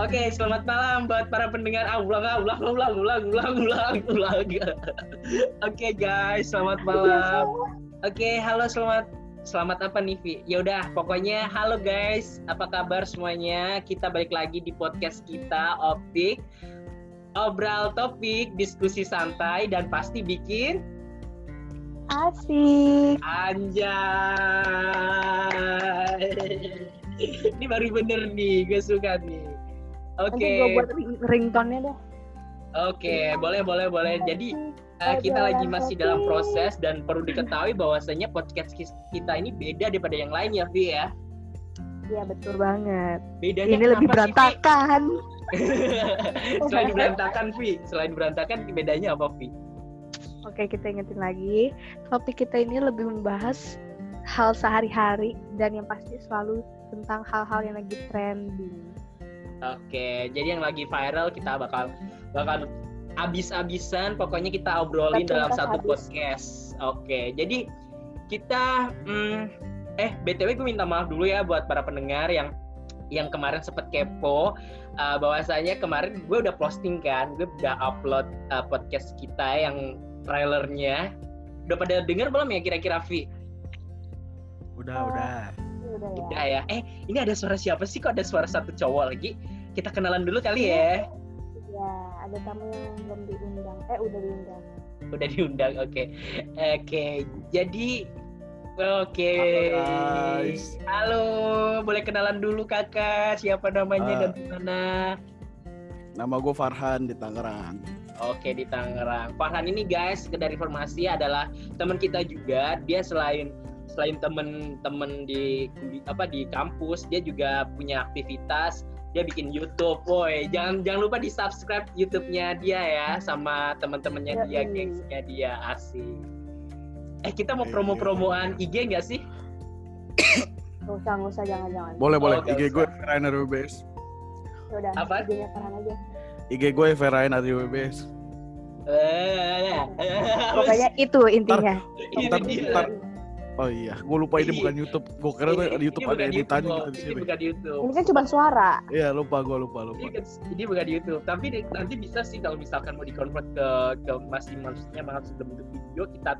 Oke, selamat malam buat para pendengar. Ah, ulang, ah, ulang, ulang, ulang, ulang, ulang, ulang. Oke, guys, selamat malam. Oke, halo, selamat selamat apa nih, Vi? Ya udah, pokoknya halo guys, apa kabar semuanya? Kita balik lagi di podcast kita, Optik. Obral topik, diskusi santai dan pasti bikin Asik. anjay. Ini baru bener nih, gue suka nih. Oke. Nanti gue buat ring ringtone-nya deh. Oke, boleh boleh boleh. Jadi uh, kita lagi masih dalam proses dan perlu diketahui bahwasanya podcast kita ini beda daripada yang lain ya, Vi ya. Iya betul banget. Bedanya Ini lebih kenapa sih, berantakan. Selain berantakan, Vi. Selain berantakan, bedanya apa, Vi? Oke kita ingetin lagi. Topik kita ini lebih membahas hal sehari-hari dan yang pasti selalu tentang hal-hal yang lagi trending. Oke, jadi yang lagi viral kita bakal bakal abis-abisan pokoknya kita obrolin dalam satu habis. podcast. Oke, jadi kita hmm, eh btw gue minta maaf dulu ya buat para pendengar yang yang kemarin sempet kepo uh, bahwasanya kemarin gue udah posting kan, gue udah upload uh, podcast kita yang trailernya. Udah pada denger belum ya kira-kira Vi? Udah, Oh. udah. Ini Udah ya. Udah ya. Eh, ini ada suara siapa sih? Kok ada suara satu cowok lagi? Kita kenalan dulu kali ya. Ya, ada tamu yang belum diundang. Eh udah diundang. udah diundang oke oke jadi oke Halo, guys. halo boleh kenalan dulu kakak siapa namanya Ah. dan di mana Nama gue Farhan di Tangerang. oke di Tangerang Farhan ini guys sekedar informasi adalah teman kita juga dia selain selain temen-temen di di- apa di kampus dia juga punya aktivitas dia bikin YouTube, woi jangan jangan lupa di subscribe YouTube-nya dia ya sama teman-temannya dia, gengsnya dia asik. Eh kita mau Iya. promo-promoan IG nggak sih? Gak usah, gak usah, jangan-jangan. Boleh, boleh. Oh, gak IG usah. gue Ferain RWBS. Ya udah, Apa? IG-nya Farhan aja. IG gue Ferain RWBS. Eh, Pokoknya itu intinya. ntar- dia. ntar- Oh iya, gue lupa ini bukan YouTube. Gue kira di YouTube Ini ada bukan editannya YouTube, gitu di Ini sini. bukan YouTube. Ini kan cuma suara. Iya, lupa gue lupa lupa. Ini, ini bukan di YouTube, tapi di- nanti bisa sih kalau misalkan mau di-convert ke ke masih maksudnya masih bentuk video kita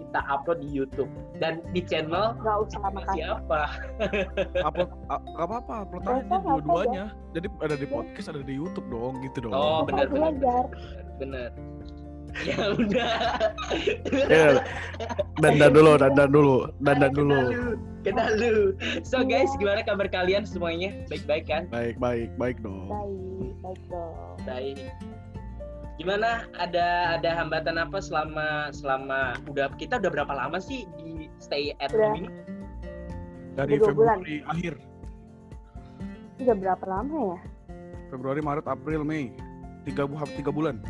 kita upload di YouTube dan di channel Gak usah makasih. siapa? Upload, a- gak apa-apa, upload aja Apa, apa dua-duanya. Jadi ada di podcast, ada di YouTube dong, gitu dong. Oh, benar benar belajar. benar. Ya udah. Iya, dandan dulu, dandan dulu, dandan dulu. Kenal lu. So guys, gimana kabar kalian semuanya? Baik-baik kan? Baik, baik, baik dong. Baik, baik dong. Baik. Gimana? Ada ada hambatan apa selama selama udah kita udah berapa lama sih di stay at Udah. home ini? Dari Udah bulan. Februari akhir. Udah berapa lama ya? Februari, Maret, April, Mei. Tiga, bu- hampir tiga bulan.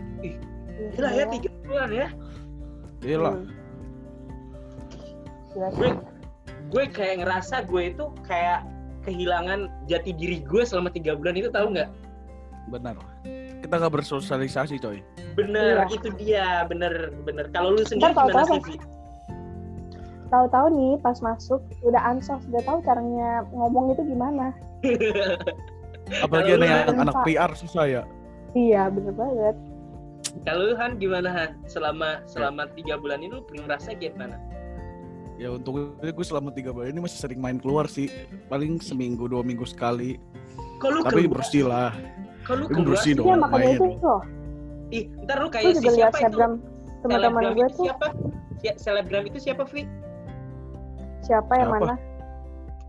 Gila ya tiga bulan ya. Gila. Hmm. Gila sih. Gue gue kayak ngerasa gue itu kayak kehilangan jati diri gue selama tiga bulan itu tahu nggak? Benar. Kita nggak bersosialisasi, coy. Bener, Iya. itu dia, bener, bener. Kalau lu sendiri Ntar gimana tahu-tahu sih? Tahu-tahu nih pas masuk udah ansos, udah tahu caranya ngomong itu gimana. Apalagi ada yang anak Pak. PR susah ya. Iya, bener banget. Kalau Han gimana Han? Selama selama tiga bulan ini lu ngerasa gimana? Ya untungnya gue selama tiga bulan ini masih sering main keluar sih. Paling seminggu dua minggu sekali. Kalau lu Tapi keluar, bersih lah. kalau keluar, bersih dong. Iya, makanya main. itu loh. ih, ntar lu kayak si juga lihat siapa itu? selebgram teman-teman Selebgram gue itu tuh siapa? Si- Selebgram itu siapa, Vi? siapa yang Siapa? mana?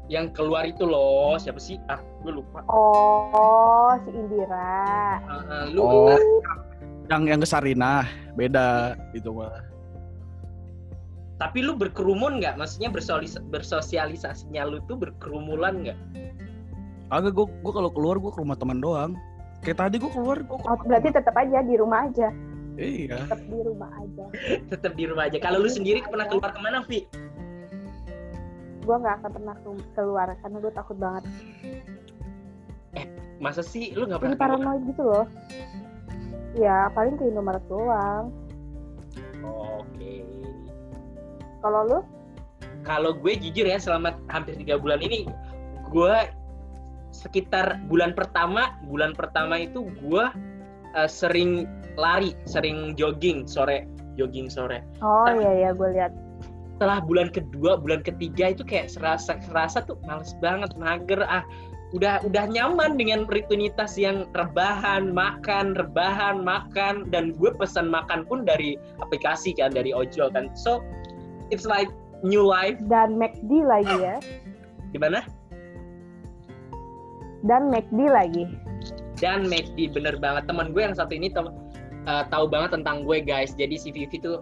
Yang keluar itu loh, siapa sih? Ah, gue lupa. Oh, si Indira. Ah, ah, lu Oh, yang yang ke Sarinah beda itu mah. tapi lu berkerumun nggak? Maksudnya bersolis, bersosialisasinya lu tuh berkerumulan nggak? Agak gue gue kalau keluar gue ke rumah teman doang. Kayak tadi gue keluar gue ke Oh, berarti tetap aja di rumah aja. Iya. Tetap di rumah aja. Tetap di rumah aja. Kalau lu sendiri pernah keluar ke mana, Vi? Gue nggak akan pernah ke- keluar karena gue takut banget. Masa sih lu nggak pernah paranoid gitu loh. Ya, paling ke Indomaret doang. Oke. Kalau lu? Kalau gue jujur ya selama hampir tiga bulan ini gue sekitar bulan pertama, bulan pertama itu gue uh, sering lari, sering jogging sore, jogging sore. Oh Tapi- iya iya gue lihat. Setelah bulan kedua, bulan ketiga itu kayak serasa serasa tuh males banget, mager ah. Udah udah nyaman dengan rutinitas yang rebahan, makan, rebahan, makan dan gue pesan makan pun dari aplikasi kan, dari ojol kan. So it's like new life. Dan McD lagi ya. Gimana? Dan McD lagi. dan McD bener banget teman gue yang satu ini tem- uh, tahu banget tentang gue guys jadi si Vivi tuh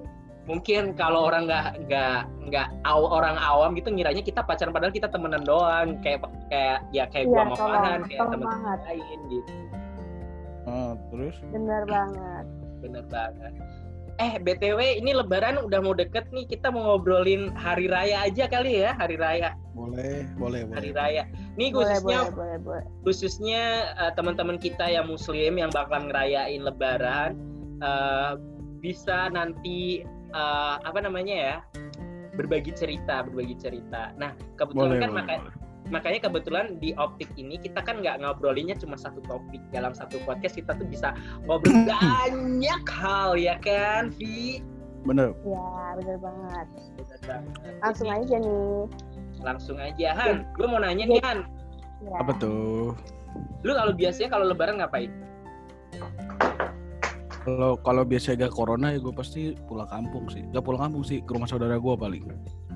mungkin kalau orang nggak nggak nggak aw- orang awam gitu ngiranya kita pacaran padahal kita temenan doang. Kayak kayak ya kayak Iya, sama tolong, Farhan kayak banget. lain gitu. Ah, terus? Bener banget. bener banget. Eh btw ini lebaran udah mau deket nih kita mau ngobrolin hari raya aja kali ya hari raya. Boleh boleh hari boleh raya. Nih Boleh, khususnya boleh, boleh, boleh. khususnya uh, teman-teman kita yang muslim yang bakalan ngerayain lebaran uh, bisa nanti uh, apa namanya ya berbagi cerita berbagi cerita nah kebetulan boleh kan boleh, maka- boleh. makanya kebetulan di optik ini kita kan nggak ngobrolinnya cuma satu topik dalam satu podcast kita tuh bisa ngobrol banyak hal ya kan Vi bener Ya, bener banget. Bener banget. Langsung Jadi, aja nih. langsung aja Han gue mau nanya nih Han Ya. apa tuh lu kalau biasanya kalau lebaran ngapain kalau kalau biasa gak corona ya gue pasti pulang kampung sih. Gak pulang kampung sih ke rumah saudara gue paling.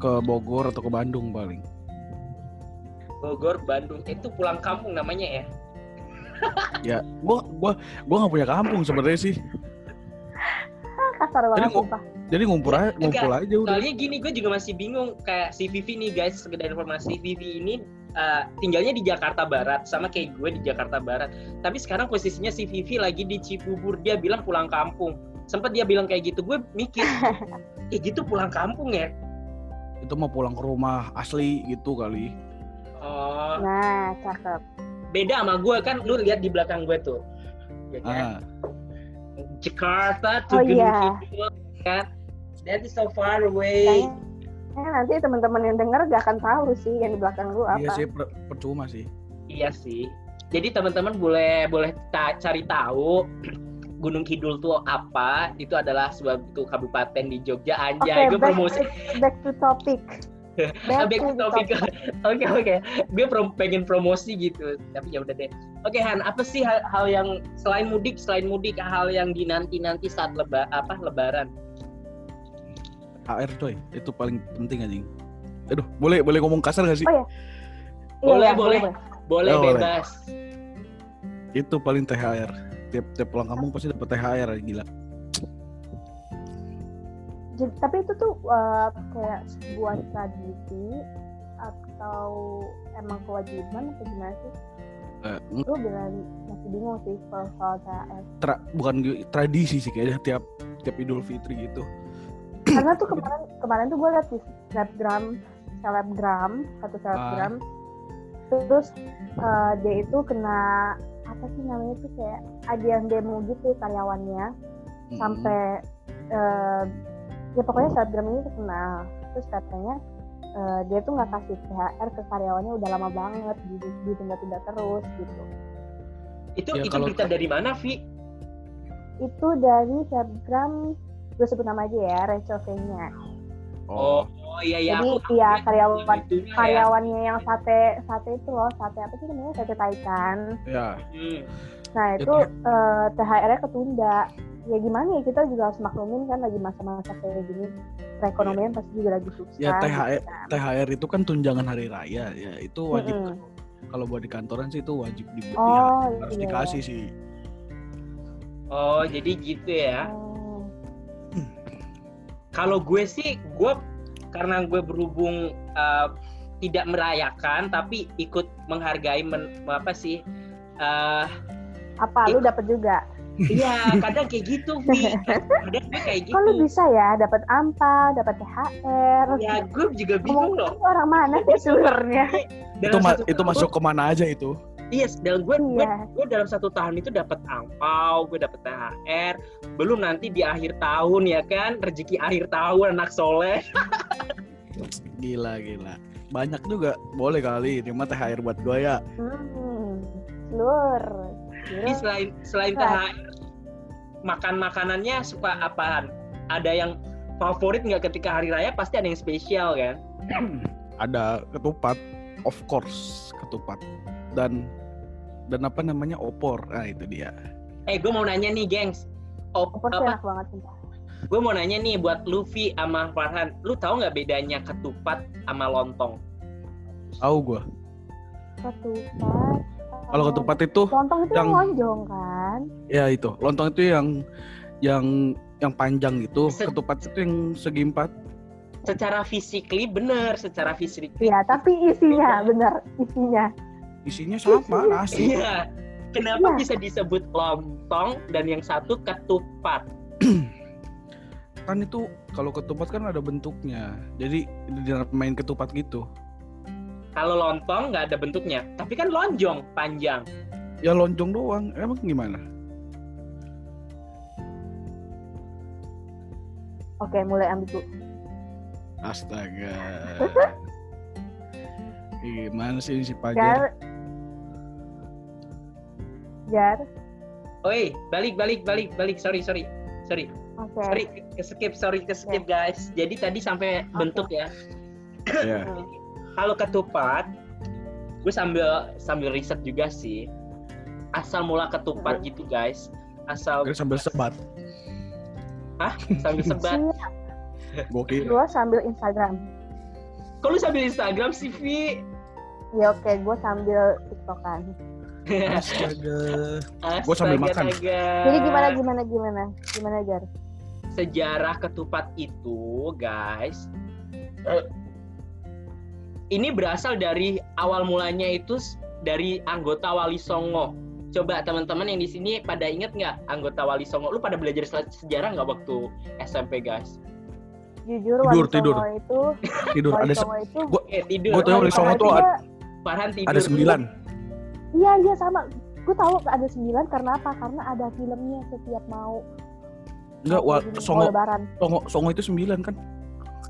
Ke Bogor atau ke Bandung paling. Bogor Bandung itu pulang kampung namanya ya? Ya gue gua gua nggak punya kampung sebenarnya sih. Ah, kasar banget sumpah. jadi ngumpul aja ngumpul aja udah. Soalnya gini, gue juga masih bingung kayak si Vivi nih guys, sekedar informasi Vivi ini uh, tinggalnya di Jakarta Barat sama kayak gue di Jakarta Barat. Tapi sekarang posisinya si Vivi lagi di Cibubur, dia bilang pulang kampung. Sempat dia bilang kayak gitu, gue mikir, kayak gitu pulang kampung ya? itu mau pulang ke rumah asli gitu kali Oh, Nah, cakep. beda sama gue kan, lu lihat di belakang gue tuh, ya kan? ah Jakarta tuh Oh, Gunung iya. Kidul, kan? That is so far away. Eh, nanti teman-teman yang denger gak akan tahu sih yang di belakang lu iya apa. sih per- percuma sih Iya sih. Jadi teman-teman boleh boleh ta- cari tahu Gunung Kidul tuh apa? Itu adalah sebuah itu kabupaten di Jogja Oke, anjay. Gue back, promosi back to topic. Back to topic. Oke oke. Gue prom- pengen promosi gitu. Tapi ya udah deh. Oke Han, apa sih hal, hal yang selain mudik, selain mudik hal yang dinanti-nanti saat leba apa lebaran? HR coy itu paling penting anjing aduh boleh boleh ngomong kasar gak sih Oh, Iya, Boleh, iya, boleh. Boleh Oh, boleh. bebas. itu paling THR tiap tiap pulang kampung pasti dapat THR gila Jadi- tapi itu tuh uh, kayak sebuah tradisi atau emang kewajiban atau gimana sih? Eh, Gue bilang masih bingung sih kalau soal THR. tra- bukan tradisi sih kayaknya tiap tiap Idul Fitri gitu Karena tuh kemarin kemarin tuh gue liat di snapgram selebgram satu Ah. selebgram terus uh, dia itu kena apa sih namanya tuh kayak ada yang demo gitu karyawannya Mm-mm. sampai eh, ya pokoknya selebgram ini terkenal terus katanya eh, dia tuh nggak kasih THR ke karyawannya udah lama banget di ditunda-tunda terus gitu Itu Ya, itu kalau- berita dari mana, Vi? itu dari selebgram gue sebut nama aja ya Rachel V-nya Oh, oh iya iya Jadi, aku iya, aku karyawan- ya. karyawannya yang sate sate itu loh sate apa sih namanya sate taikan ya Hmm. nah itu eh, THR-nya ketunda ya gimana ya kita juga harus maklumin kan lagi masa-masa kayak gini perekonomian pasti juga lagi susah Ya, THR gitu kan. THR itu kan tunjangan hari raya ya itu wajib Mm-mm. kalau buat di kantoran sih itu wajib di, di- oh harus iya. dikasih sih Oh, jadi gitu ya. Oh. Kalau gue sih, gue karena gue berhubung uh, tidak merayakan, tapi ikut menghargai men, apa sih? uh, apa lu dapat juga Iya, kadang kayak gitu, Vi. Kadang gue kayak gitu. kok lu bisa ya dapat ampal dapat THR Ya, gue juga bingung loh. orang mana sih sebenarnya itu ma- itu masuk ke mana aja itu Iya, dalam gue, gue, iya gue dalam satu tahun itu dapat angpau, gue dapat THR, belum nanti di akhir tahun ya kan, rezeki akhir tahun anak soleh. gila gila banyak juga boleh kali ini mah THR buat gue ya hmm. lur. Jadi selain selain. THR, makan makanannya suka apaan? Ada yang favorit nggak ketika hari raya? Pasti ada yang spesial kan? Ada ketupat, of course ketupat. Dan dan apa namanya opor. Nah itu dia. Eh, gue mau nanya nih, gengs. Op, opor apa? enak banget sumpah. Gue mau nanya nih buat Luffy sama Farhan. Lu tahu nggak bedanya ketupat sama lontong? Tahu gua. Ketupat. Kalau ketupat itu Lontong itu yang lonjong kan? ya itu. Lontong itu yang yang yang panjang gitu. Se- Ketupat itu yang segi empat. Secara physically bener, secara physically. Iya, tapi isinya bener, isinya. Isinya sama nasi. Iya. Kenapa Iya. bisa disebut lontong dan yang satu ketupat? kan itu kalau ketupat kan ada bentuknya. Jadi main ketupat gitu. Kalau lontong nggak ada bentuknya, tapi kan lonjong, panjang. Ya lonjong doang. Emang gimana? Oke, mulai ambigu. Astaga. Gimana sih ini si Jar. Pajar? Jar. Oi, balik, balik, balik, balik. Sorry, sorry, sorry, Oke. sorry. Ke skip, sorry, ke skip guys. Jadi tadi sampai Oke. bentuk ya. Hmm. Kalau ketupat, gue sambil sambil riset juga sih. Asal mula ketupat gitu guys. Asal Gue sambil sebat. sambil sebat. Siap, Gue sambil Instagram. Lu sambil Instagram sih, Vi? Ya oke, gue sambil TikTokan. Astaga. Gua sambil makan. Astaga. Jadi gimana gimana gimana? Gimana Jar? sejarah ketupat itu, guys. eh, ini berasal dari awal mulanya itu dari anggota Wali Songo. Coba teman-teman yang di sini pada inget nggak anggota Wali Songo? Lu pada belajar se- sejarah nggak waktu SMP, guys? Jujur Tidur, Wali tidur. Songo itu Tidur Wali ada Songo itu Eh, tidur. Gua tahu Wali Songo itu ada, Farhan tidur. ada sembilan. Iya iya sama. Gue tahu ada sembilan karena apa? Karena ada filmnya setiap mau Enggak, wa, songo, lebaran. songo, songo itu sembilan kan?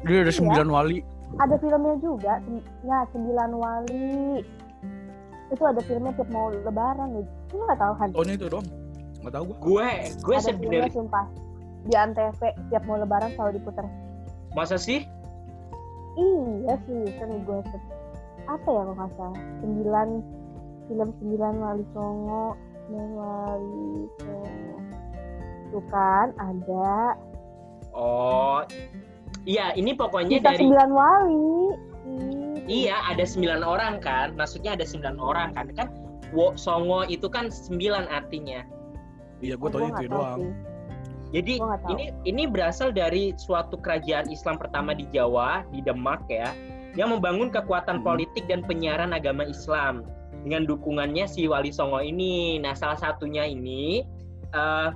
Dia ada Iya. sembilan wali. Ada filmnya juga. Ya sembilan wali. Itu ada filmnya tiap mau lebaran nih. Lu nggak tahu kan? Tahunnya itu doang. Nggak tahu gua. Gue, gue ada filmnya sumpah. Di Antv tiap mau lebaran selalu diputar. masa sih? Iya sih, sering gue apa ya kalau nggak salah sembilan film sembilan wali songo sembilan wali songo tuh kan ada Oh, iya. Ini pokoknya kita dari sembilan wali Iya, ada sembilan orang kan. Maksudnya ada sembilan orang kan. Kan wo, songo itu kan sembilan artinya. Iya, gue oh, tahu gua itu doang. sih. Jadi ini ini berasal dari suatu kerajaan Islam pertama di Jawa, di Demak ya, yang membangun kekuatan Hmm. politik dan penyiaran agama Islam dengan dukungannya si Wali Songo ini. Nah, salah satunya ini eh,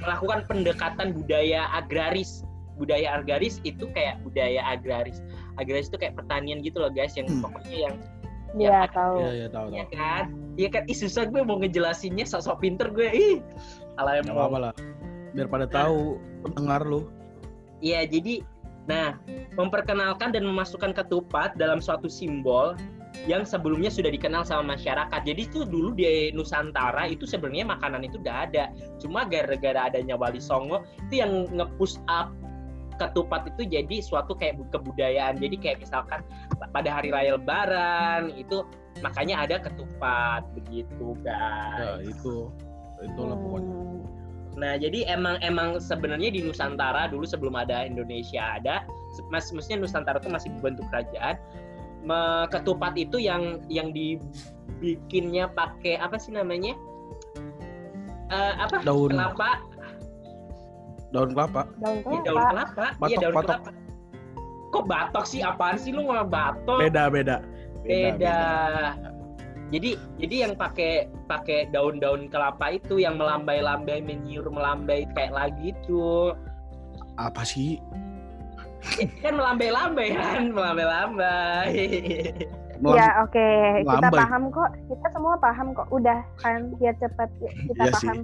melakukan pendekatan budaya agraris. Budaya agraris itu kayak budaya agraris. Agraris itu kayak pertanian gitu loh guys, yang Hmm. pokoknya yang Iya Ya, tahu Iya, iya tahu Iya tahu. kan? Iya kan? Ih susah gue mau ngejelasinnya sok-sok pinter gue. Ih. Ala Enggak apa-apa lah. Biar pada tahu pendengar lu. Iya, jadi nah, memperkenalkan dan memasukkan ketupat dalam suatu simbol yang sebelumnya sudah dikenal sama masyarakat. Jadi itu dulu di Nusantara itu sebenarnya makanan itu udah ada. Cuma gara-gara adanya Wali Songo itu yang nge-push up ketupat itu jadi suatu kayak kebudayaan. Jadi kayak misalkan pada hari raya lebaran itu makanya ada ketupat begitu, guys. Ya, itu. Itulah pokoknya. Hmm, Nah, jadi emang emang sebenarnya di Nusantara dulu sebelum ada Indonesia ada, mas maksudnya Nusantara itu masih bentuk kerajaan. Me- ketupat itu yang yang dibikinnya pakai apa sih namanya? Eh, apa? Daun. Kelapa. Daun kelapa. daun Iya, daun kelapa kelapa. Iya, daun batok. kelapa. Kok batok sih? Apaan sih lu nggak batok? Beda, beda. beda. Jadi jadi yang pakai pakai daun-daun kelapa itu yang melambai-lambai menyiur melambai kayak lagi itu. Apa sih? kan melambai-lambai kan melambai-lambai Melam- Ya oke, kita Lambai. paham kok. Kita semua paham kok. Udah kan biar cepat ya, kita sih. paham.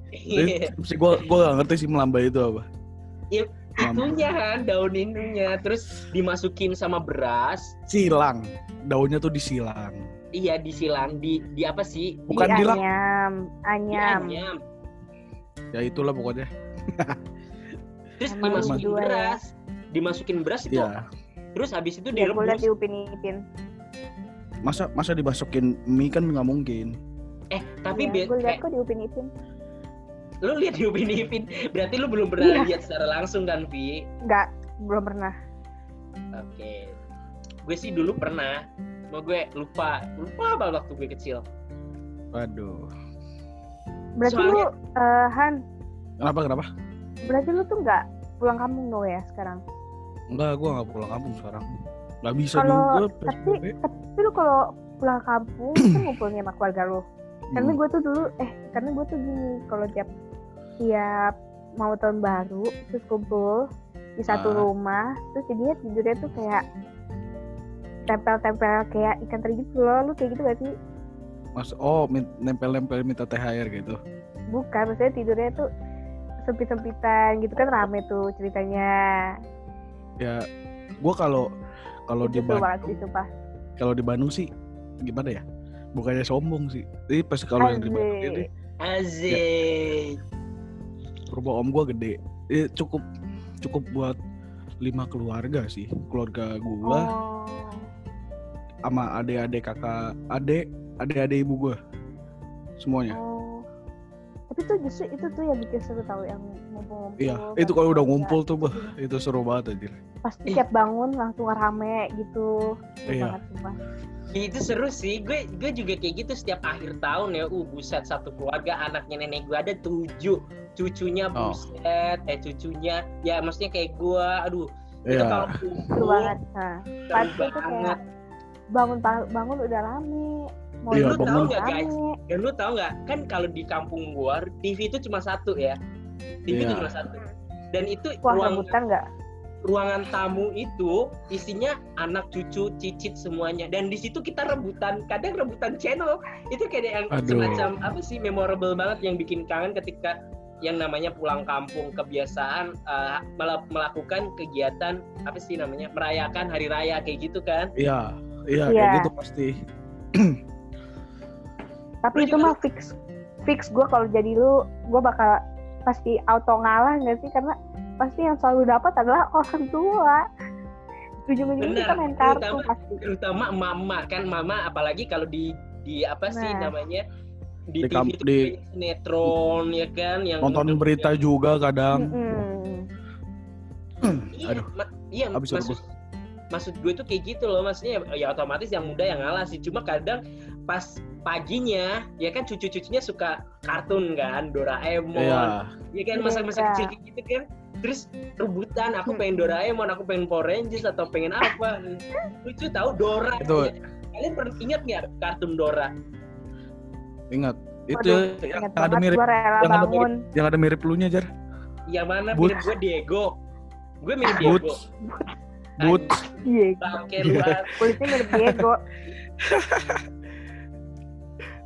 Sih gue gue gak ngerti sih melambai itu apa. Iya, itunya kan daun ininya terus dimasukin sama beras Silang. Daunnya tuh disilang. iya disilang di di apa sih Bukan di bilang- anyam, di anyam. anyam. Ya itulah pokoknya. terus Emang dimasukin dua ya? Dimasukin beras itu Iya. terus habis itu Ya, liat direbus diupin-ipin. Masa masa dimasukin mie kan nggak mungkin. eh tapi Ya, gue liat kayak, kok diupin-ipin. lu lihat diupin ipin berarti lu belum pernah Iya. lihat secara langsung kan Vi Enggak, belum pernah. oke gue sih dulu pernah mau gue lupa lupa banget waktu gue kecil Waduh. Berarti Soalnya- lu, eh, Han, Kenapa kenapa? berarti lu tuh nggak pulang kampung no ya sekarang? Enggak, gua nggak pulang kampung sekarang. Nggak bisa Kalau juga. tapi tapi lu kalau pulang kampung kan ngumpulnya sama keluarga lu. Karena Hmm. gue tuh dulu eh karena gue tuh gini kalau tiap tiap mau tahun baru terus kumpul di satu Ah. rumah terus jadinya tidurnya tuh kayak tempel-tempel kayak ikan teri gitu loh lu kayak gitu gak sih Mas, oh nempel-nempel minta THR gitu. bukan maksudnya tidurnya tuh sempit-sempitan gitu kan rame tuh ceritanya Ya, gua kalau kalau di Bandung, kalau di Bandung sih gimana ya? Bukannya sombong sih. Jadi pas kalau yang di Bandung ini Azik rumah om gua gede. Eh, cukup cukup buat lima keluarga sih. Keluarga gua oh sama adik-adik kakak, adik, adik-adik ibu gua. Semuanya. oh tapi tuh justru itu tuh yang bikin seru tahu yang ngumpul-ngumpul Iya, itu kalau udah keluarga. ngumpul tuh, bah, itu seru banget anjir. pasti tiap bangun langsung rame gitu Seru Iya. banget sumpah itu seru sih gue gue juga kayak gitu setiap akhir tahun ya uh buset satu keluarga anaknya nenek gue ada tujuh cucunya Oh. buset eh cucunya ya maksudnya kayak gue aduh itu Iya. kalau seru kumpul banget nah seru pasti tuh banget kayak bangun bangun udah rame mau Iya, tidur bangun. udah Tahu nggak, guys? dan lu tau nggak kan kalau di kampung gue TV itu cuma satu ya TV itu Iya. cuma satu dan itu wah ruang rebutan nggak ruangan tamu itu isinya anak cucu cicit semuanya dan di situ kita rebutan kadang rebutan channel itu kayak yang Aduh. semacam apa sih memorable banget yang bikin kangen ketika yang namanya pulang kampung kebiasaan uh, mela- melakukan kegiatan apa sih namanya merayakan hari raya kayak gitu kan Iya, iya Iya. kayak gitu pasti. tapi Lu itu mah fix fix gue kalau jadi lu gue bakal pasti auto ngalah nggak sih karena pasti yang selalu dapat adalah orang tua ujung-ujungnya kita main kartu terutama- pasti terutama mama kan mama apalagi kalau di di apa sih Nah. namanya di, Di TV kamp- itu di- sinetron ya kan yang Nonton berita juga kadang. Mm-mm. Iya, Aduh. ma- iya Habis maksud maksud gue tuh kayak gitu loh maksudnya ya otomatis yang muda yang ngalah sih cuma kadang pas paginya ya kan cucu-cucunya suka kartun kan Doraemon Iya. ya kan Iya. masa-masa kecil kayak gitu kan terus rebutan aku Hmm. pengen Doraemon aku pengen Power Rangers atau pengen apa lucu tahu Dora Itu- ya. kalian pernah ingat nggak kartun Dora Ingat. Itu Waduh, yang Ingat ada mirip yang ada mirip- yang ada mirip lunya jar. yang mana Boots. mirip gue Diego gue mirip Diego Boots. Boots. Iya bangke Iya. luar kulitnya mirip Diego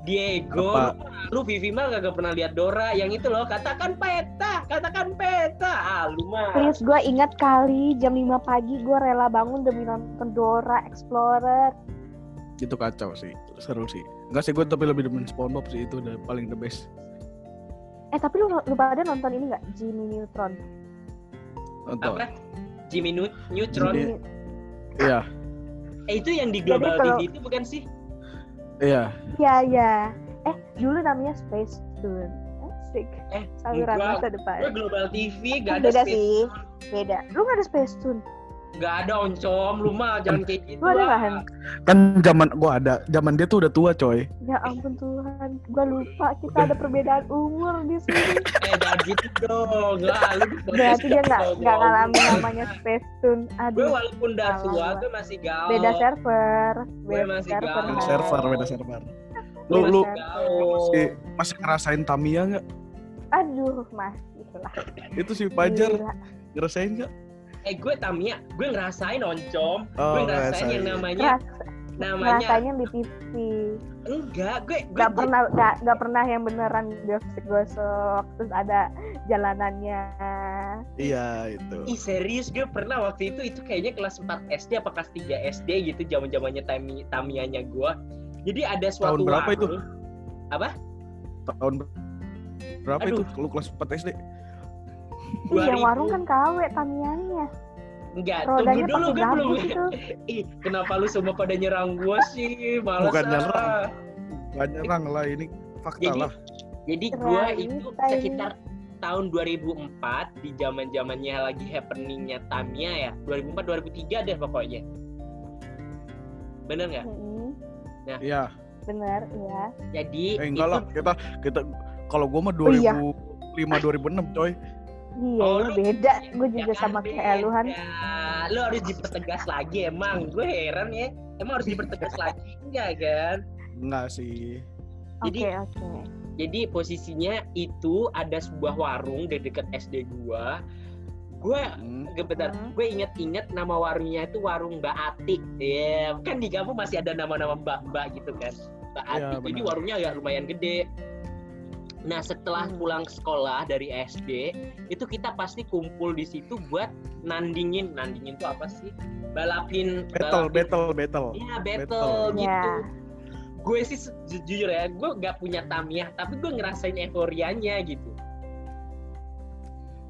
Diego Apa? lu Vivi mah gak pernah lihat Dora yang itu loh katakan peta katakan peta ah lu mah please gue ingat kali jam 5 pagi gue rela bangun demi nonton Dora Explorer Itu kacau sih. Seru sih. Enggak sih gue tapi lebih demen SpongeBob sih itu udah paling the best. eh tapi lu lu pada nonton ini nggak Jimmy Neutron Nonton. apa Jimmy Neut- Neutron. Jadi- Iya, eh itu yang di Global kalau- TV itu bukan sih? Iya. ya ya eh dulu namanya Space Tune. Asik. Eh saluran masa depan. Gue Global TV gak ada beda space sih. Beda. Lu nggak ada Space Tune gak ada oncom lu mah jangan kayak gitu lu ada Han Kan zaman gua ada, zaman dia tuh udah tua, coy. ya ampun Tuhan gue lupa kita ada perbedaan umur di sini eh jangan gitu dong lah lu berarti dia nggak ngomong. nggak ngalamin namanya Space Tune gue aduh walaupun udah tua gua. gue masih gaul beda server beda masih server gaul. Beda Han. server, beda server. Lu lu masih gaul. masih masih ngerasain Tamiya nggak? aduh masih lah Itu si Fajar ngerasain nggak? Eh gue Tamia gue ngerasain oncom Oh, gue ngerasain yang ngerasain. namanya Ngeras- namanya ngerasanya di TV enggak gue gue nggak pernah nggak nggak pernah yang beneran gosok-gosok terus ada jalanannya Iya, itu. Ih serius gue pernah waktu itu itu kayaknya kelas 4 SD apa kelas 3 SD gitu zaman zamannya Tami Tamianya gue Jadi ada suatu Tahun berapa itu? warung. Apa? Tahun berapa Aduh. itu kalau kelas 4 SD? Iya 2000. warung kan KW Tamiannya. Enggak, tunggu Rodanya dulu pakai gue belum. gabus itu. Ih, kenapa lu semua pada nyerang gua sih? Males Bukan nyerang. Gak nyerang lah ini fakta Jadi- lah. Jadi gua itu ini. sekitar tahun 2004 di zaman-zamannya lagi happeningnya Tamiya ya. 2004 2003 deh pokoknya. Bener nggak? Mm-mm. Iya. Bener, iya. Jadi Eh enggak itu- lah kita kita kalau gua mah Oh, iya. 2005 2006 coy. Iya, Oh, lu beda. Gue juga Ya sama kayak lu, Han. Lu harus dipertegas lagi emang. Gue heran ya. Emang harus dipertegas lagi enggak kan? Enggak sih. Oke, Jadi- oke. Jadi posisinya itu ada sebuah warung di dekat SD gua. Gue Hmm. Bentar, Hmm. gue inget-inget nama warungnya itu warung Mbak Ati. Ya, kan di kampung masih ada nama-nama Mbak-Mbak gitu kan. Mbak Iya, Ati. Jadi benar. warungnya agak lumayan gede. Nah, setelah Hmm. pulang sekolah dari SD, itu kita pasti kumpul di situ buat nandingin, nandingin tuh apa sih? Balapin, Battle, balapin- battle, battle. Iya, battle, Battle. gitu. Iya. Gue sih jujur ya, gue gak punya Tamiya, tapi gue ngerasain euforianya gitu.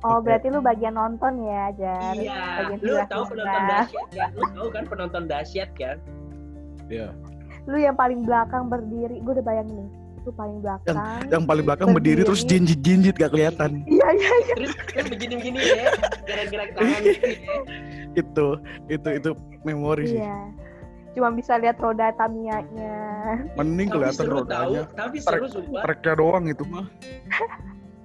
Oh, berarti lu bagian nonton ya, Jar? Iya, Bagian lu tahu penonton dahsyat kan? Lu tahu kan penonton dahsyat kan? Iya. Lu yang paling belakang berdiri. Gue udah bayangin nih. Lu paling belakang. Yang paling belakang berdiri, terus Berdiri. jinjit-jinjit gak kelihatan. Iya, iya. terus terus begini-begini ya gerak-gerak tangan gitu ya itu, itu itu memori sih. Iya. Cuma bisa lihat roda Tamiya-nya. Mending tapi kelihatan tahu rodanya. tapi seru sumpah Treknya doang itu mah.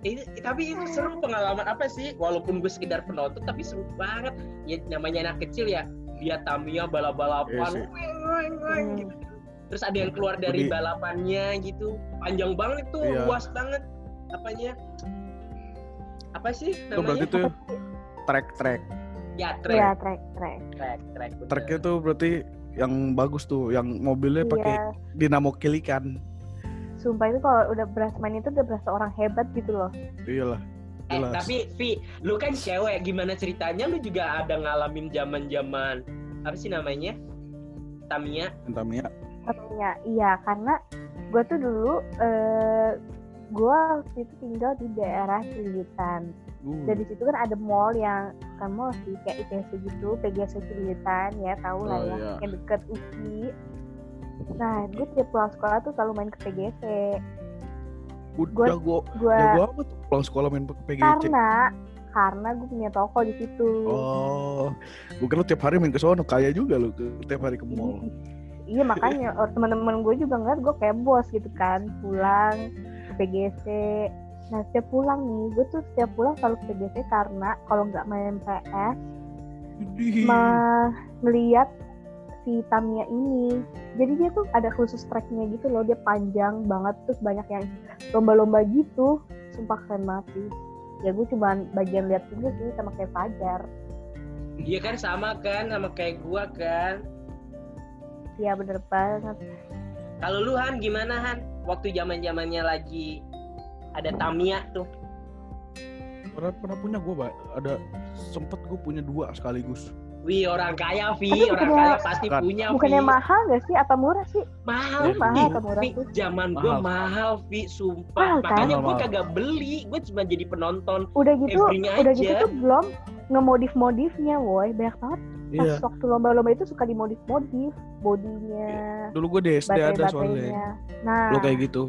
Ini- tapi itu seru pengalaman apa sih walaupun gue sekedar penonton tapi seru banget ya namanya anak kecil ya dia Tamiya Iya balap-balapan Hmm. gitu. Terus ada yang keluar dari Jadi- balapannya gitu panjang banget tuh Iya. luas banget apanya apa sih Itu berarti namanya tuh ya Iya, track trek, trek. track track bener. Treknya tuh berarti yang bagus tuh, yang mobilnya pakai Iya. dinamo kilikan. Sumpah itu kalau udah berasa main itu udah berasa orang hebat gitu loh. Iyalah. Eh, Jelas. tapi Vi, lu kan cewek, gimana ceritanya lu juga ada ngalamin zaman-zaman apa sih namanya? Tamiya. Tamiya. Tamiya, iya karena gue tuh dulu eh gue waktu itu tinggal di daerah Cililitan. Uh, Dan di situ kan ada mall yang bukan mall sih kayak ITC gitu, PGS Cililitan ya tahu lah Oh, ya, iya. yang deket UPI. Nah, gue tiap pulang sekolah tuh selalu main ke PGC. udah gua Gue jago amat tuh pulang sekolah main pakai PGC. karena karena gue punya toko di situ. Oh, gua kira tiap hari main ke sono, kaya juga lu ke tiap hari ke mall. Iya makanya oh, teman-teman gue juga ngeliat gue kayak bos gitu kan pulang ke PGC. Nah setiap pulang nih gue tuh setiap pulang selalu ke PGC karena kalau nggak main PS ngeliat si Tamiya ini. Jadi dia tuh ada khusus tracknya gitu loh dia panjang banget terus banyak yang lomba-lomba gitu. Sumpah keren banget sih. Ya gue cuman bagian lihat juga sih sama kayak Fajar. Dia kan sama kan sama kayak gua kan. Iya bener banget. Kalau lu Han gimana Han? Waktu zaman-zamannya lagi ada Tamiya tuh. Pernah, pernah punya gua, Pak. Ada sempet gua punya dua sekaligus. Wih orang kaya Vi, Tapi orang bukannya- kaya pasti Bukan. punya Bukannya Vi. mahal gak sih? Apa murah sih? mahal, Ini mahal Vi. atau murah Vi, zaman gua Mahal. Vi, sumpah. Mahal, kan? Makanya mahal. kagak beli, gua cuma jadi penonton. udah gitu udah gitu aja. tuh belum ngemodif modifnya woi banyak banget pas Iya. waktu lomba-lomba itu suka dimodif modif bodinya Dulu gua di SD baterai ada soalnya. baterainya nah Lo kayak gitu.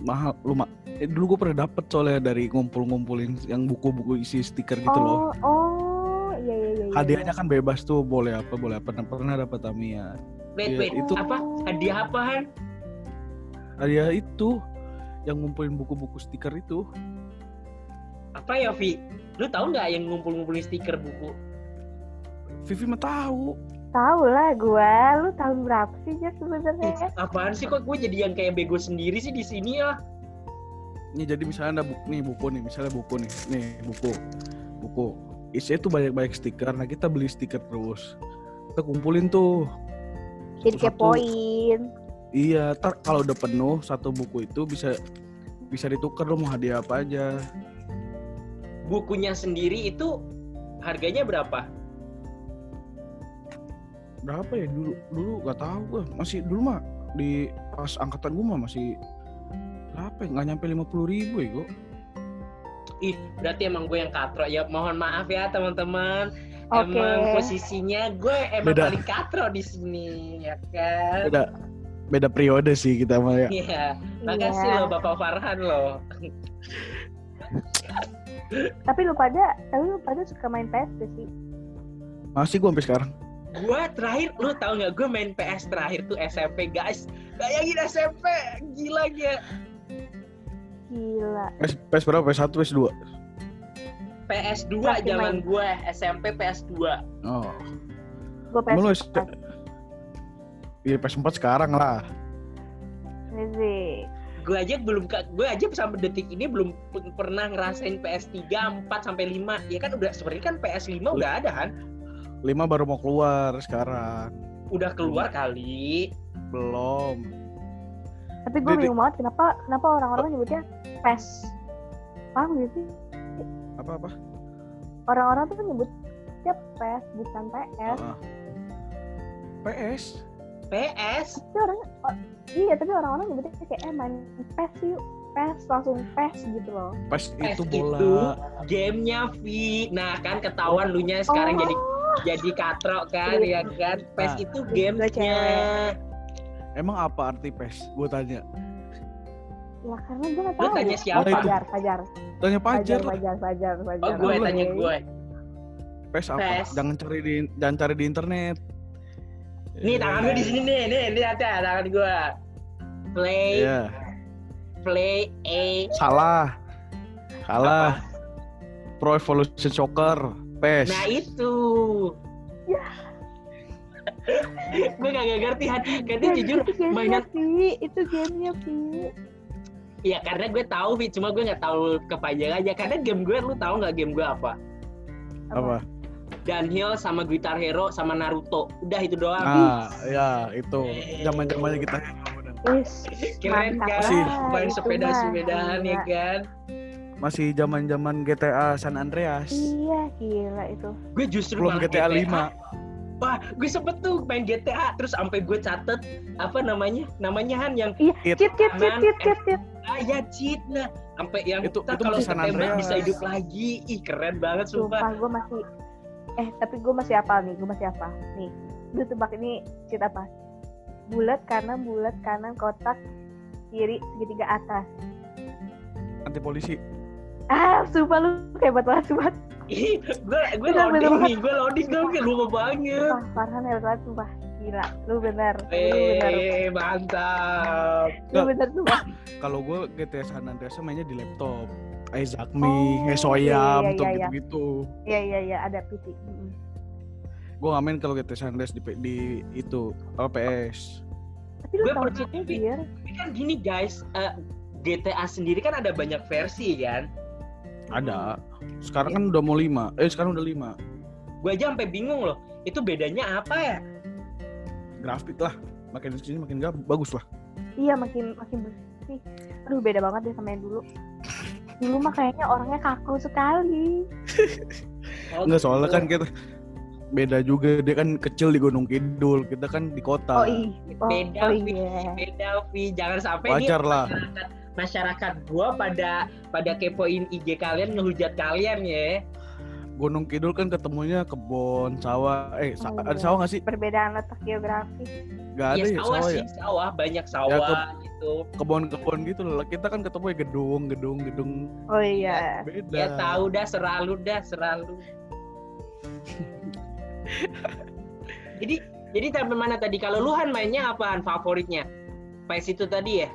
Mahal, lu ma- eh, dulu gua pernah dapet soalnya dari ngumpul-ngumpulin yang buku-buku isi stiker gitu loh. oh oh iya iya iya iya. Hadiahnya kan bebas tuh, boleh apa, boleh apa. Nah, pernah dapat Tamiya. Wait, wait, itu- apa? Hadiah apa Han? Hadiah itu yang ngumpulin buku-buku stiker itu. Apa ya Vi? Lu tahu nggak yang ngumpul-ngumpulin stiker buku? Vivi mah tahu. tahu lah gua lu tahun berapa sih Jas sebenarnya Apaan sih kok gue jadi yang kayak bego sendiri sih di sini ya? Nih jadi misalnya ada buku nih buku nih, misalnya buku nih, nih buku, buku. Isinya tuh banyak-banyak stiker. Nah kita beli stiker terus. Kita kumpulin tuh. jadi kepoin Iya, ntar kalau udah penuh satu buku itu bisa bisa ditukar lo mau hadiah apa aja. Bukunya sendiri itu harganya berapa? Berapa ya dulu dulu gak tahu gue masih dulu mah di pas angkatan gue mah masih berapa ya nggak nyampe lima puluh ribu ya gue Ih, berarti emang gue yang katro. Ya mohon maaf ya teman-teman. Oke. Emang posisinya gue emang Beda. paling katro di sini, ya kan? beda beda periode sih kita mah ya Iya. Makasih Iya. loh Bapak Farhan loh. Tapi lu pada, tapi lu pada suka main PS gak sih? masih gue sampai sekarang Gue terakhir, lu tau nggak gue main PS terakhir tuh SMP guys. Bayangin SMP, gila ya. Gila. PS, PS berapa PS 1 PS 2 PS2 Terakhir zaman main. gue, SMP PS2. oh Gue PS Emang lu S- Iya PS 4 sekarang lah Nih, Gue aja belum gue aja sampai detik ini belum pernah ngerasain PS3 4 sampai 5. Ya kan udah sebenarnya kan PS5 udah ada kan? 5 baru mau keluar sekarang Udah keluar kali. belum Tapi gue bingung banget kenapa kenapa orang-orang nyebutnya PES. Paham gak sih? apa-apa Orang-orang tuh nyebutnya PES bukan PS. Ah. PS PS Tapi orang oh, iya tapi orang-orang nyebutnya kayak eh main PES yuk. PES langsung PES gitu loh. PS itu itu bola gamenya V. Nah kan ketahuan lu nya sekarang Oh. jadi jadi katro kan ya kan. PES Nah. itu gamenya. Emang apa arti PES? Gue tanya Ya karena gue gak Lu tahu. tanya siapa? Oh, Fajar, Fajar. Tanya Fajar, Pajar lah Fajar, Fajar, Fajar. Oh gue Lu tanya gue. PES apa? PES. Jangan cari di jangan cari di internet Nih tangan gue di sini nih, nih lihat ya tangan gue. Play, Iya play A. Salah Salah Pro Evolution Soccer PES. Nah itu. gue gak ngerti hati Ya, jujur itu mainan Pi. Itu gamenya, Pi. ya karena gue tahu Vi cuma gue nggak tahu kepanjang aja. Karena game gue lu tahu nggak game gue apa? Apa? Downhill sama Guitar Hero sama Naruto. Udah itu doang. Nah ya itu. Zaman zamannya kita keren mantap kan? main itu sepeda mah. sepedahan ya kan masih zaman zaman GTA San Andreas Iya, gila itu. gue justru belum malah GTA 5 wah gue sempet tuh main GTA terus sampai gue catet apa namanya namanya Han yang Iya, cheat, cheat, cheat, cheat, cheat, cheat. ah ya cheat nah sampai yang Itu- itu kalau San Andreas. bisa hidup lagi ih keren banget sumpah Sumpah, gue masih... Eh, tapi gue masih apa nih? Gue masih apa? Nih, lu tebak ini cheat apa? Bulat kanan, bulat kanan, kotak, kiri, segitiga atas. anti polisi Ah, sumpah lu hebat banget, sumpah. ih gue gue Bener, bener loading nih gue loading dong lupa banget Farhan hebat banget, sumpah. Gila, lu bener. Lu eh mantap Lu bener, sumpah. kalau gue GTA San Andreas mainnya di laptop Isaac Me, Oh, Hesoyam, iya, tuh iya, iya. gitu-gitu. Iya, iya, iya, ada PC. Gue gak main kalau GTA San Andreas di, di itu apa PS. Tapi lu pernah cheatnya, tapi- kan gini guys, eh, GTA sendiri kan ada banyak versi kan. Ada. Sekarang kan udah mau lima. Eh sekarang udah lima. Gue aja sampai bingung loh. Itu bedanya apa ya? Grafik lah. Makin sini makin gak bagus lah. Iya, makin makin bersih. Aduh, beda banget deh sama yang dulu. Dulu mah kayaknya orangnya kaku sekali. Oh, Enggak soalnya gitu. kan kita beda juga dia kan kecil di Gunung Kidul kita kan di kota Oh, iya. Oh, Beda, oh, iya. Beda Vi, jangan sampai wajar lah masyarakat masyarakat gua pada pada kepoin IG kalian ngehujat kalian ya. Gunung Kidul kan ketemunya kebon sawah eh sa- Oh, ada iya. sawah nggak sih Perbedaan letak geografis. Gak ada ya ya sawah sawah sih, ya sawah banyak sawah gitu. kebon-kebon gitu loh kita kan ketemu ya gedung gedung gedung Oh iya. beda Ya tahu dah seralu dah seralu. jadi jadi sampai mana tadi? Kalau Luhan mainnya apaan favoritnya? PS itu tadi ya?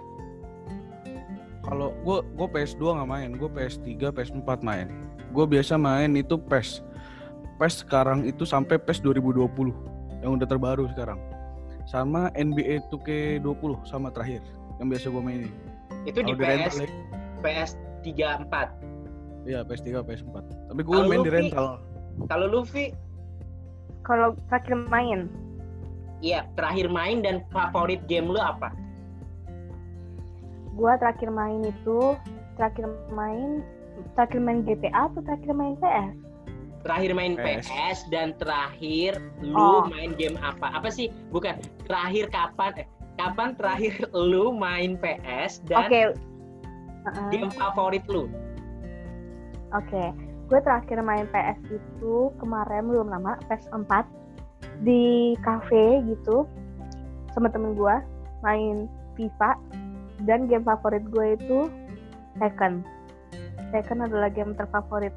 Kalau gue gue PS2 nggak main gue PS3 PS4 main. Gue biasa main itu PES. PES sekarang itu sampai PES 2020 yang udah terbaru sekarang. Sama NBA 2K20 sama terakhir yang biasa gue mainin. Itu di Kalau di rental PS ya, PS 34. iya PS3 PS4 tapi gue Kalau main di rental. Kalau Luffy, Kalau terakhir main, iya terakhir main dan favorit game lu apa? Gua terakhir main itu terakhir main terakhir main GTA atau terakhir main PS? terakhir main PS. PS dan terakhir lu Oh. main game apa? Apa sih? Bukan. Terakhir kapan? Eh, kapan terakhir lu main PS dan Oke. Heeh. game favorit lu? Oke, gue terakhir main PS itu kemarin belum lama, PS4 di cafe gitu sama temen gue main FIFA dan game favorit gue itu Tekken. Tekken adalah game terfavorit.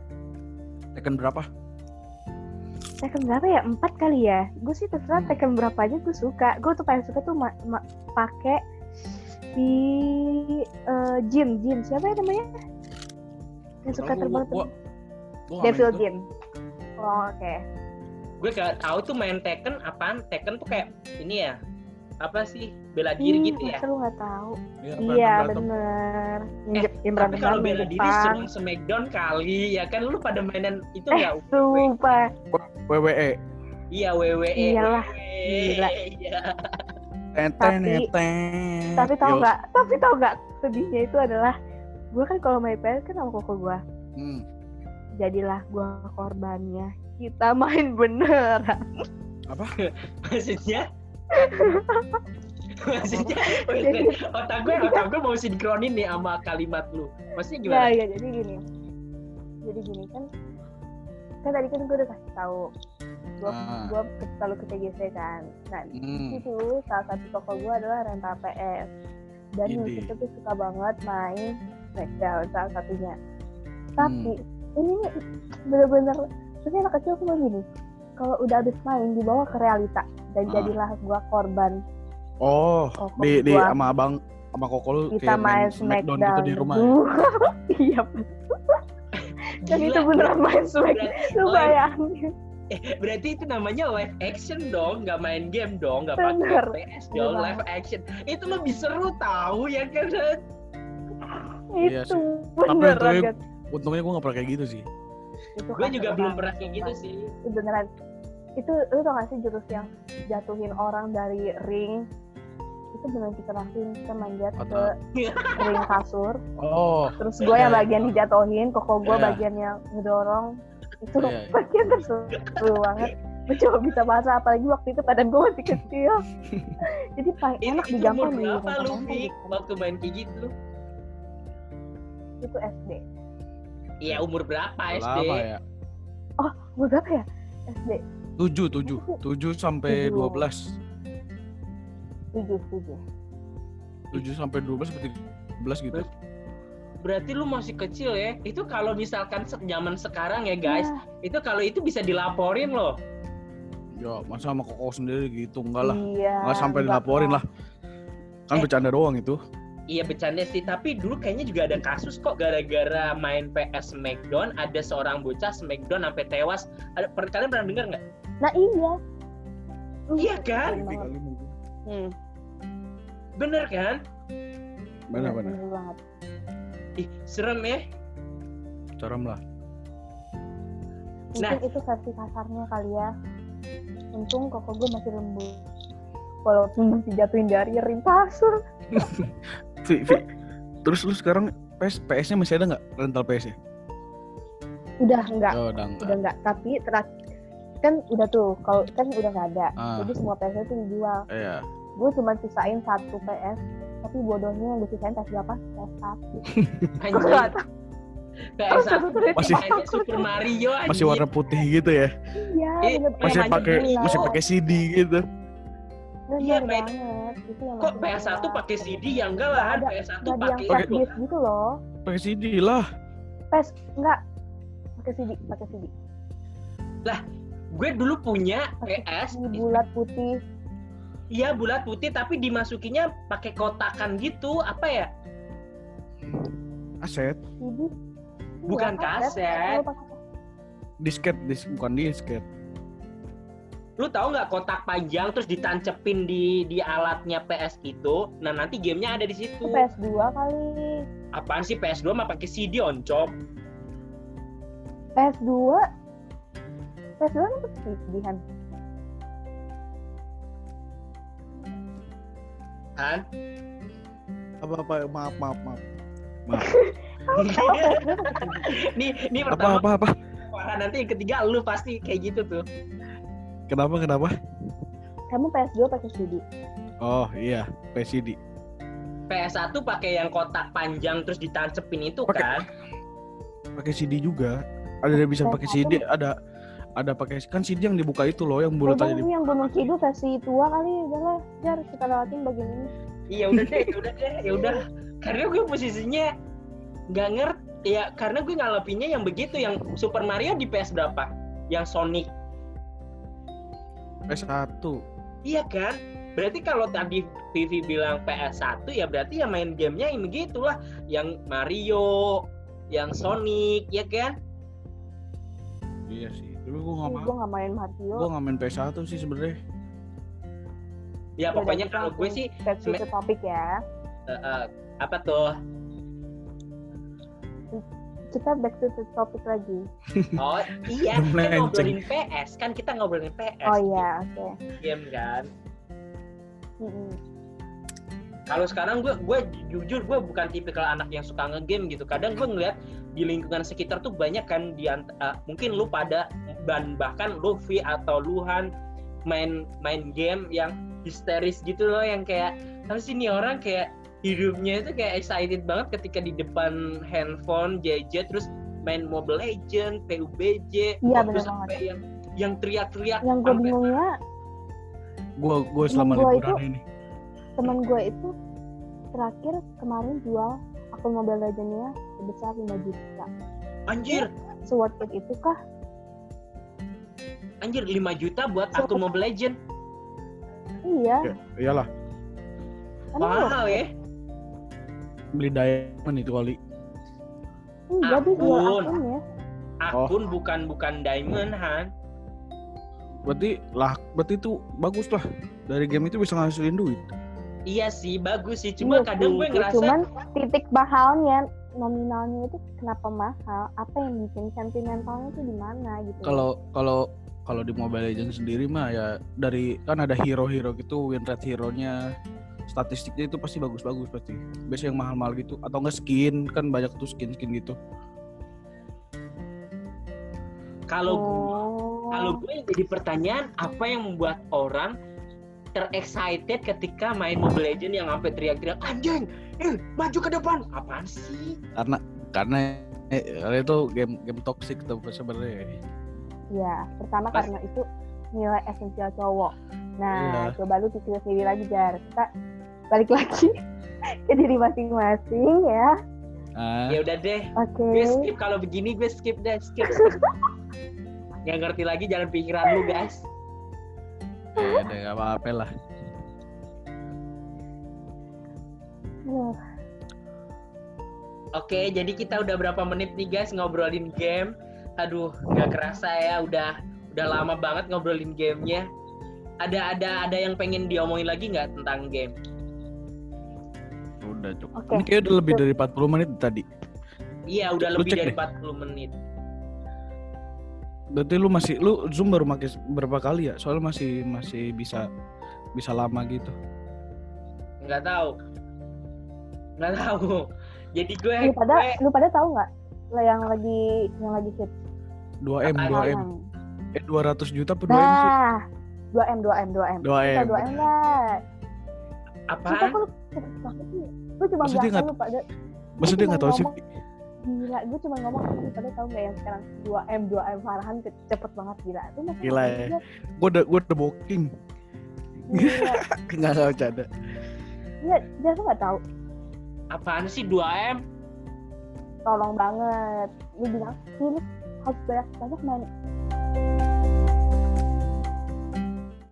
Tekken berapa? Tekken berapa ya? Empat kali ya? Gue sih terserah Hmm. Tekken berapa aja gue suka. Gue tuh paling suka tuh ma- ma- pakai si eh, Jin, Jin siapa ya namanya? Yang suka Gua- terbang gua- gua- gua nggak main Devil. Jin. Oh, oke. Gue gak tahu tuh main Tekken apaan. Tekken tuh kayak ini ya. Apa sih? Bela diri Ih, gitu ya. lu nggak tahu? Iya, Iya, bener. Yang, Eh, Tapi kalau bela diri senang Smackdown kali ya kan lu pada mainan itu Eh, nggak? sumpah. WWE. Iya WWE. Iyalah, WWE, gila. Iya. Teten, Tapi- teten. Tapi tau nggak? Tapi tau nggak? Sedihnya itu adalah gue kan kalau main PS kan sama koko gue. Hmm. Jadilah gue korbannya. Kita main beneran. Maksudnya? Maksudnya otak gue otak gue mau sinkronin nih sama kalimat lu. Maksudnya Ya, gimana? ya jadi gini. Jadi gini kan. Kan tadi kan gue udah kasih tahu. Gue Ah. gue selalu ke TGC kan. Nah Hmm. itu salah satu toko gue adalah rental PS dan situ tuh suka banget main Smackdown salah satunya tapi ini nih bener-bener terus anak kecil tuh gini kalau udah habis main dibawa ke realita dan Ah. jadilah gue korban Oh, koko di di gua. sama abang sama koko lu kita kayak main Smackdown Smackdown gitu di rumah. ya? Iya dan Gila, itu beneran main Smackdown berarti- lu oh, bayangin eh, berarti itu namanya live action dong, nggak main game dong, nggak Bener. pakai PS dong, Iya. live action. Itu lebih seru tahu ya kan? Iya itu sih. beneran untungnya- kan Untungnya gue gak pernah kayak gitu sih. itu Gue kasar juga belum banget, pernah kayak gitu sih. itu beneran itu lu tau gak sih jurus yang jatuhin orang dari ring itu beneran kita lakuin kita manjat ke ring kasur Oh, terus gue yang Iya. bagian dijatuhin koko gue Iya. bagian yang ngedorong itu Iya, iya. bagian terseru banget gue coba bisa bahasa apalagi waktu itu badan gue masih kecil jadi paling enak umur di lu, rental-rental Fik, gitu. waktu main kayak gitu? itu SD Iya, umur berapa SD? lama ya. gue berapa ya SD 7, 7. 7 sampai Tujuh. 12. tujuh tujuh 7 sampai 12 seperti 12 gitu. Berarti lu masih kecil ya. Itu kalau misalkan zaman sekarang ya guys, Nah, itu kalau itu bisa dilaporin loh. Ya, masa sama koko sendiri gitu enggak lah. iya Enggak sampai enggak dilaporin lah. Kan Eh. bercanda doang itu. Iya bercanda sih, tapi dulu kayaknya juga ada kasus kok gara-gara main PS Smackdown ada seorang bocah Smackdown sampai tewas. Ada per- kalian pernah dengar nggak? Nah iya Iya kan? Banget. Hmm. Bener kan? Bener, mana? bener banget. Ih, serem ya. Caram lah. Mungkin Nah. itu versi kasarnya kali ya. Untung koko gue masih lembut. Walaupun masih jatuhin dari ring kasur. Vi, Vi. Terus lu sekarang PS PS-nya masih ada nggak rental PS-nya? Udah enggak, Oh, udah enggak. udah enggak. Tapi terakhir kan udah tuh, kalau kan udah nggak ada. Ah, Jadi semua PS itu dijual. iya. Gue cuma sisain satu PS. Tapi bodohnya yang gue sisain PS berapa? PS satu. Gue Anjing. nggak tahu. PS Satu Masih- Super Mario anjing. Masih warna putih gitu ya. Iya, Eh, Masih pakai masih pakai CD gitu. Iya, banget. Itu yang Kok masih PS1 jual. pakai CD ya enggak lah, Nggak ada. PS1 Nggak ada pakai gitu loh. Pakai CD lah. PS enggak pakai CD, pakai CD. Gue dulu punya PS, bulat putih. iya bulat putih tapi dimasukinya pakai kotakan gitu, apa ya? Aset. Bukan kaset. Disket, dis bukan disket. Lu tahu nggak kotak panjang terus ditancepin di di alatnya PS itu? Nah nanti gamenya ada di Itu situ. PS2 kali. Apaan sih PS2 mah pakai CD oncom? PS2 PS2 pakai CD kan. Kan? Apa apa maaf maaf maaf. nih nih Apa pertama apa apa? kan nanti yang ketiga lu pasti kayak gitu tuh. Kenapa kenapa? Kamu PS2 pakai CD. Oh iya, PCD. PS1 pakai yang kotak panjang terus ditancepin itu Pakai- kan. Pakai CD juga. Ada yang bisa pakai CD, ada ada pakai kan CD yang dibuka itu loh yang bulat aja yang Gunung Kidul versi tua kali udahlah jar kita lewatin bagian ini. Iya udah deh, ya udah deh, ya udah. Karena gue posisinya nggak ngerti ya karena gue ngalapinnya yang begitu yang Super Mario di PS berapa? Yang Sonic. PS1. Iya kan? Berarti kalau tadi Vivi bilang PS1 ya berarti ya main gamenya yang begitulah, yang Mario, yang Sonic, ya kan? Iya sih. Tapi gua nggak Ih, mau. Gue nggak main Mario. Gua nggak main PS1 sih sebenarnya. Ya pokoknya kita kalau gue sih back to Semen- the topic ya. eh, eh, apa tuh? Kita back to the topic lagi. Oh iya, kan melenceng. ngobrolin PS kan kita ngobrolin PS. Oh iya, oke. Game kan. Mm-mm. Kalau sekarang gue gue jujur gue bukan tipikal anak yang suka ngegame gitu. Kadang gue ngeliat di lingkungan sekitar tuh banyak kan di eh, mungkin lu pada dan bahkan Luffy atau Luhan main main game yang histeris gitu loh yang kayak tapi sih nih orang kayak hidupnya itu kayak excited banget ketika di depan handphone gadget terus main Mobile Legend, PUBG, Iya, terus sampai yang yang teriak-teriak Yang gue bingungnya Gua gua selama liburan ini. Teman gue itu terakhir kemarin jual akun Mobile Legends-nya sebesar 5 juta. anjir Seworth it itu kah? anjir 5 juta buat akun Mobile Legend Iya. Ya, iyalah, mahal ya beli diamond itu kali. Iya, dia jual Akun. akunnya. akun bukan bukan diamond han Berarti lah, berarti itu bagus lah. Dari game itu bisa ngasilin duit. Iya sih bagus sih cuma Iya kadang sih, gue ngerasa Cuman titik mahalnya nominalnya itu kenapa mahal? Apa yang bikin sentimentalnya itu di mana gitu? Kalau kalau kalau di Mobile Legends sendiri mah ya dari kan ada hero-hero gitu, win rate hero-nya statistiknya itu pasti bagus-bagus pasti. Biasanya yang mahal-mahal gitu atau enggak skin kan banyak tuh skin-skin gitu. kalau gue Oh. kalau gue yang jadi pertanyaan apa yang membuat orang terexcited ketika main Mobile Legends yang sampai teriak-teriak anjing eh maju ke depan apaan sih Karena karena eh, itu game game toxic tuh sebenarnya. Ya, pertama Pas- karena itu nilai esensial cowok. Nah, Iya. coba lu pikir sendiri lagi, Jar. Kita balik lagi ke diri masing-masing ya. Ah, ya udah deh Oke. gue skip kalau begini gue skip deh skip, skip. nggak ngerti lagi jalan pikiran lu guys ya udah nggak apa-apa lah. Oke, jadi kita udah berapa menit nih guys ngobrolin game. Aduh, nggak kerasa ya, udah udah lama banget ngobrolin gamenya. Ada ada ada yang pengen diomongin lagi nggak tentang game? Udah cukup. Oke. Ini kayaknya udah lebih dari 40 menit tadi. Iya, udah Lu lebih dari deh. 40 menit. Berarti lu masih lu Zoom baru pakai berapa kali ya? Soalnya masih masih bisa bisa lama gitu. Nggak tahu. Nggak tahu. Jadi gue, lu pada gue lu pada tahu nggak lah yang lagi yang lagi hit 2M, Apaan? 2M. sekarang? Eh 200 juta per 2M sih? Nah, 2M 2M 2M. 2M. Kita 2M lah. Kita apaan? kok lu cepet banget sih. Gue cuma Maksudnya nggak- lu pada cuma nggak tahu sih? Gila, gue cuma ngomong pada tahu nggak yang sekarang 2M 2M Farhan ke- cepet banget gila. Itu masa Gila ya. dia- Gue udah gue udah booking. Enggak enggak bercanda. Iya, dia tuh nggak tahu. Apaan sih 2M? Tolong banget. Lu bilang, "Ih, lu harus banyak banyak main